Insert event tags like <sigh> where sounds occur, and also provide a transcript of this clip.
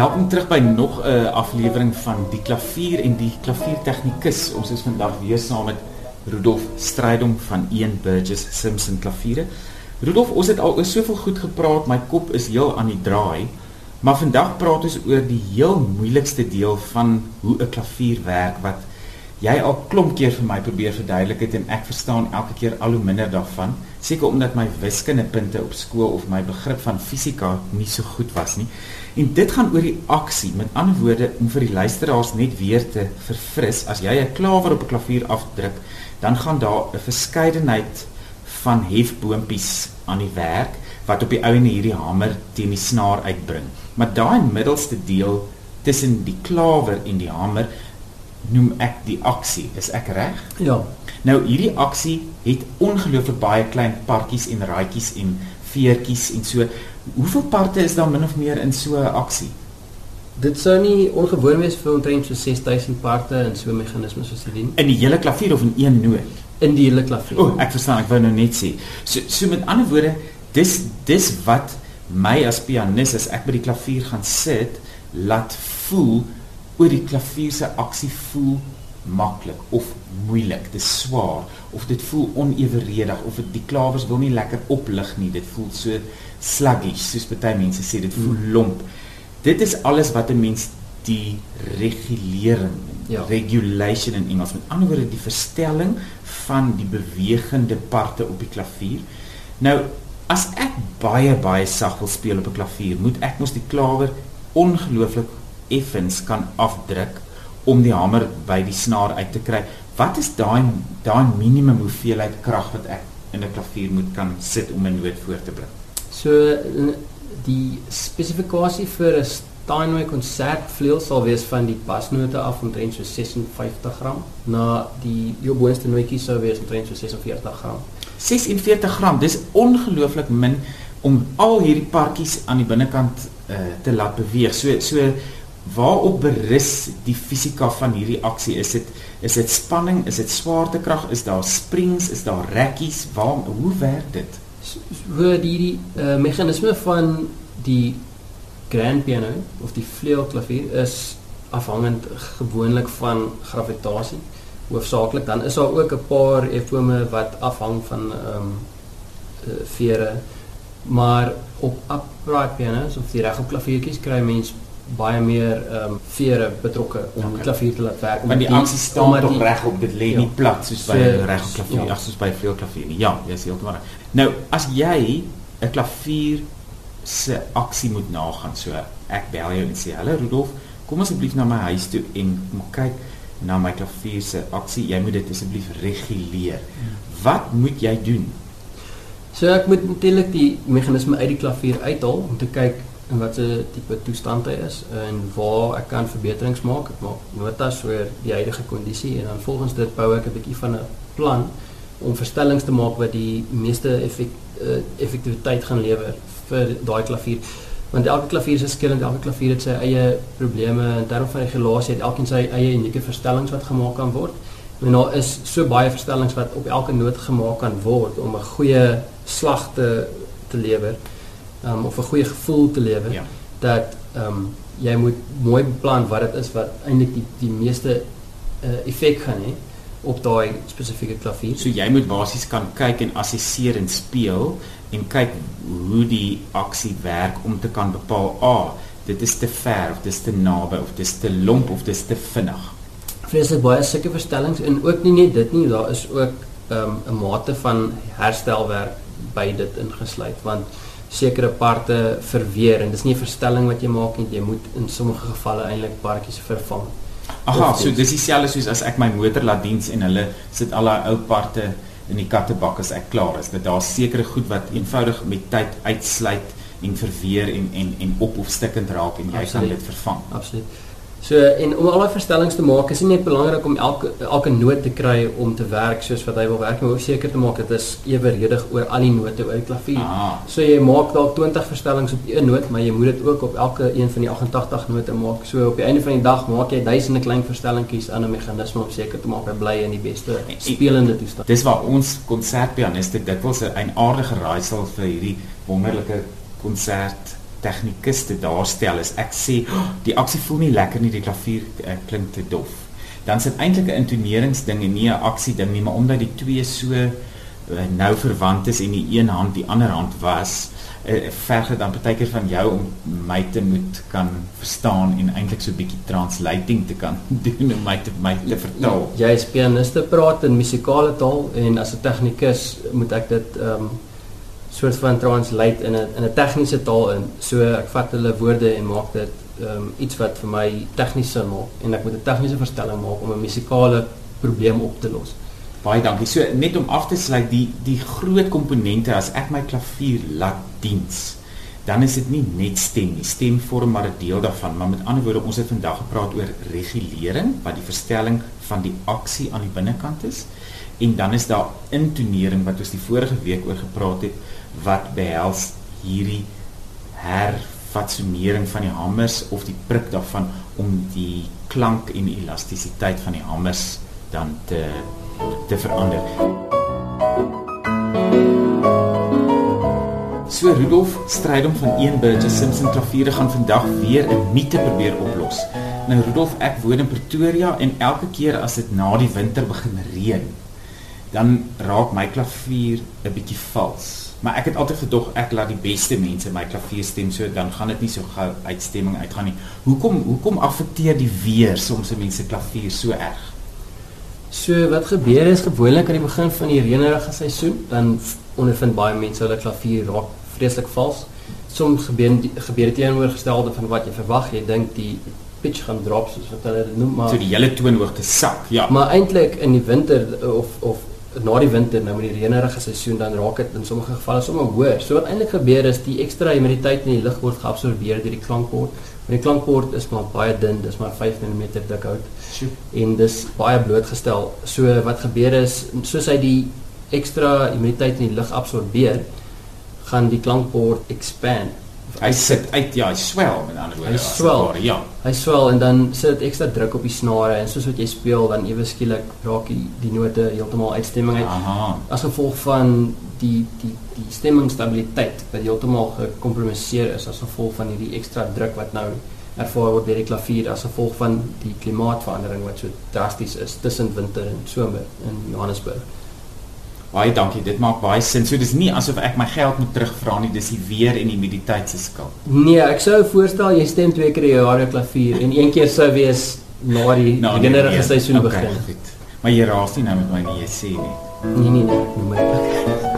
Welkom terug by nog 'n uh, aflewering van die klavier en die klaviertegnikus. Ons is vandag weer saam met Rudolf Strydom van Ian Burgess Simpson Klaviere. Rudolf, ons het al oor soveel goed gepraat, my kop is heel aan die draai. Maar vandag praat ons oor die heel moeilikste deel van hoe 'n klavier werk wat jy al klomp keer vir my probeer verduidelik het en ek verstaan elke keer al hoe minder daarvan seker omdat my wiskundepunte op skool of my begrip van fisika nie so goed was nie. En dit gaan oor die aksie. Met ander woorde om vir die luisteraars net weer te verfris as jy 'n klawer op 'n klavier afdruk dan gaan daar 'n verskeidenheid van hefboompies aan die werk wat op die ou en hierdie hamer teen die snaar uitbring. Maar daai middelste deel tussen die klawer en die hamer noem ek die aksie. Is ek reg? Ja. Nou hierdie aksie het ongelooflik baie klein partjies en raaitjies en veertjies en so. Hoeveel parte is daar min of meer in so 'n aksie? Dit sou nie ongewoon wees vir omtrent so 6000 parte in so 'n meganisme soos hierdie. In die hele klavier of in een noot? In die hele klavier. O, ek verstaan, ek wou nou net sê. So so met ander woorde, dis dis wat my as pianis as ek by die klavier gaan sit, laat voel oor die klavier se aksie voel maklik of moeilik, dit is swaar of dit voel oneweredig of dit die klawers wil nie lekker oplig nie, dit voel so sluggish soos baie mense sê, dit voel hmm. lomp. Dit is alles wat 'n mens die regulering, ja. regulation in Engels, met ander woorde die verstelling van die bewegende parte op die klavier. Nou as ek baie baie sag wil speel op 'n klavier, moet ek mos die klawer ongelooflik effens kan afdruk om die hamer by die snaar uit te kry. Wat is daai daai minimum hoeveelheid krag wat ek in 'n klavier moet kan sit om 'n noot voor te bring? So die spesifikasie vir 'n Steinway konsertvleuel sal wees van die basnote af omtrent so 56 gram na die jou boonste nootjie sou wees omtrent so 46 gram. 46 gram, dis ongelooflik min om al hierdie partjies aan die binnekant uh, te laat beweeg. So so waarop berus die fisika van hierdie aksie? Is dit is dit spanning, is dit swaartekrag, is daar springs, is daar rekkies? Waar hoe werk dit? Hoe die die uh, meganisme van die grand piano of die vleuelklavier is afhangend gewoonlik van gravitasie hoofsaaklik dan is daar ook 'n paar efome wat afhang van ehm um, vere maar op upright pianos of die regop klaviertjies kry mens baie meer ehm um, vere betrokke om okay. die klavier te laat werk. Want die aksie staan tog reg op dit lê ja, nie plat soos by reg op klavier, ja. soos by veel klavier nie. Ja, jy is heeltemal reg. Nou, as jy 'n klavier se aksie moet nagaan, so ek bel jou en sê, "Hallo Rudolf, kom asseblief na my huis toe en kom kyk na my klavier se aksie. Jy moet dit asseblief reguleer." Wat moet jy doen? So ek moet natuurlik die meganisme uit die klavier uithaal om te kyk en wat se tipe toestand hy is en waar ek kan verbeterings maak. Ek maak notas oor die huidige kondisie en dan volgens dit bou ek 'n bietjie van 'n plan om verstellings te maak wat die meeste effek, uh, effektiwiteit gaan lewer vir daai klavier. Want elke klavier is verskillend, elke klavier het sy eie probleme in terme van regulasie, het elkeen sy eie unieke verstellings wat gemaak kan word. En daar is so baie verstellings wat op elke noot gemaak kan word om 'n goeie slag te te lewer um, of 'n goeie gevoel te lewe ja. dat ehm um, jy moet mooi beplan wat dit is wat eintlik die die meeste uh, effek gaan hê op daai spesifieke klavier. So jy moet basies kan kyk en assesseer en speel en kyk hoe die aksie werk om te kan bepaal a ah, dit is te ver of dit is te naby of dit is te lomp of dit is te vinnig. Vreeslik baie sulke verstellings en ook nie net dit nie, daar is ook ehm, 'n um, mate van herstelwerk by dit ingesluit want sekere parte verweer en dis nie 'n verstelling wat jy maak nie, jy moet in sommige gevalle eintlik partjies vervang. Aha, so dis dieselfde soos as ek my motor laat diens en hulle sit al daai ou parte in die kattebak as ek klaar is. Dat daar sekere goed wat eenvoudig met tyd uitsluit en verweer en en en op of stikkend raak en jy Absoluut. kan dit vervang. Absoluut. So en om al daai verstellings te maak, is dit net belangrik om elke elke noot te kry om te werk soos wat hy wil werk, maar ook seker te maak dit is eweredig oor al die note oor die klavier. Ah. So jy maak dalk 20 verstellings op een noot, maar jy moet dit ook op elke een van die 88 note maak. So op die einde van die dag maak jy duisende klein verstellingkies aan 'n meganisme om seker te maak hy bly in die beste spelende toestand. Dis waar ons konsertpianiste dikwels 'n aardige raaisel vir hierdie wonderlike konsert tegnikus te daarstel is ek sê oh, die aksie voel nie lekker nie, die klavier uh, klink te dof. Dan sit eintlik 'n intoneringsding en nie 'n aksie ding nie, maar omdat die twee so uh, nou verwant is en die een hand die ander hand was, uh, verg dit dan baie keer van jou om my te moet kan verstaan en eintlik so 'n bietjie translating te kan <laughs> doen om my te my te vertaal. Ja, jy is pianiste praat in musikale taal en as 'n tegnikus moet ek dit ehm um, soort van translate in 'n in 'n tegniese taal in. So ek vat hulle woorde en maak dit ehm um, iets wat vir my tegnies sin maak en ek moet 'n tegniese verstelling maak om 'n musikale probleem op te los. Baie dankie. So net om af te sluit die die groot komponente as ek my klavier laat diens, dan is dit nie net stem nie. Stem vorm maar 'n deel daarvan, maar met ander woorde ons het vandag gepraat oor regulering wat die verstelling van die aksie aan die binnekant is en dan is daar intonering wat ons die vorige week oor gepraat het wat behels hierdie herfatsonering van die hamers of die prik daarvan om die klank en elastisiteit van die hamers dan te te verander. So Rudolf Strydom van een Burgess Simpson klaviere gaan vandag weer 'n mite probeer oplos. Nou Rudolf, ek woon in Pretoria en elke keer as dit na die winter begin reën, dan raak my klavier 'n bietjie vals. Maar ek het altyd gedog ek laat die beste mense my klavier stem so dan gaan dit nie so gou uitstemming uitgaan nie. Hoekom hoekom affekteer die weer soms mense klavier so erg? So wat gebeur is gewoonlik aan die begin van die reënerige seisoen, dan ondervind baie mense hulle klavier raak vreeslik vals. Soms gebeur gebeur dit teenoorgestelde van wat jy verwag. Jy dink die pitch gaan drop soos wat hulle dit noem, maar so die hele toonhoogte sak. Ja. Maar eintlik in die winter of of na die winter nou met die reënerige seisoen dan raak dit in sommige gevalle sommer hoër. So wat eintlik gebeur is die ekstra humiditeit in die lug word geabsorbeer deur die klankbord. Maar die klankbord is maar baie dun, dis maar 5 mm dik hout. En dis baie blootgestel. So wat gebeur is soos hy die ekstra humiditeit in die lug absorbeer, gaan die klankbord expand. Hy sit uit ja, hy swel met ander woorde. Hy swel. Ware, ja. Hy swel en dan sit dit ekstra druk op die snare en soos wat jy speel dan ewe skielik raak die, die note heeltemal uitstemming uit. Aha. As gevolg van die die die stemmingstabiliteit wat heeltemal gekompromiseer is as gevolg van hierdie ekstra druk wat nou ervaar word deur die klavier as gevolg van die klimaatsverandering wat so drasties is tussen winter en somer in Johannesburg. Baie dankie, dit maak baie sin. So dis nie asof ek my geld moet terugvra nie, dis die weer en die humiditeit se skuld. Nee, ek sou voorstel jy stem twee keer 'n jaar op klavier en een keer sou wees na die Nou, beginnerige nee, seisoen okay, begin. Goed. Maar jy raas nie nou met my nie, jy sê nie. Nee nee nee, nee, nee. <laughs>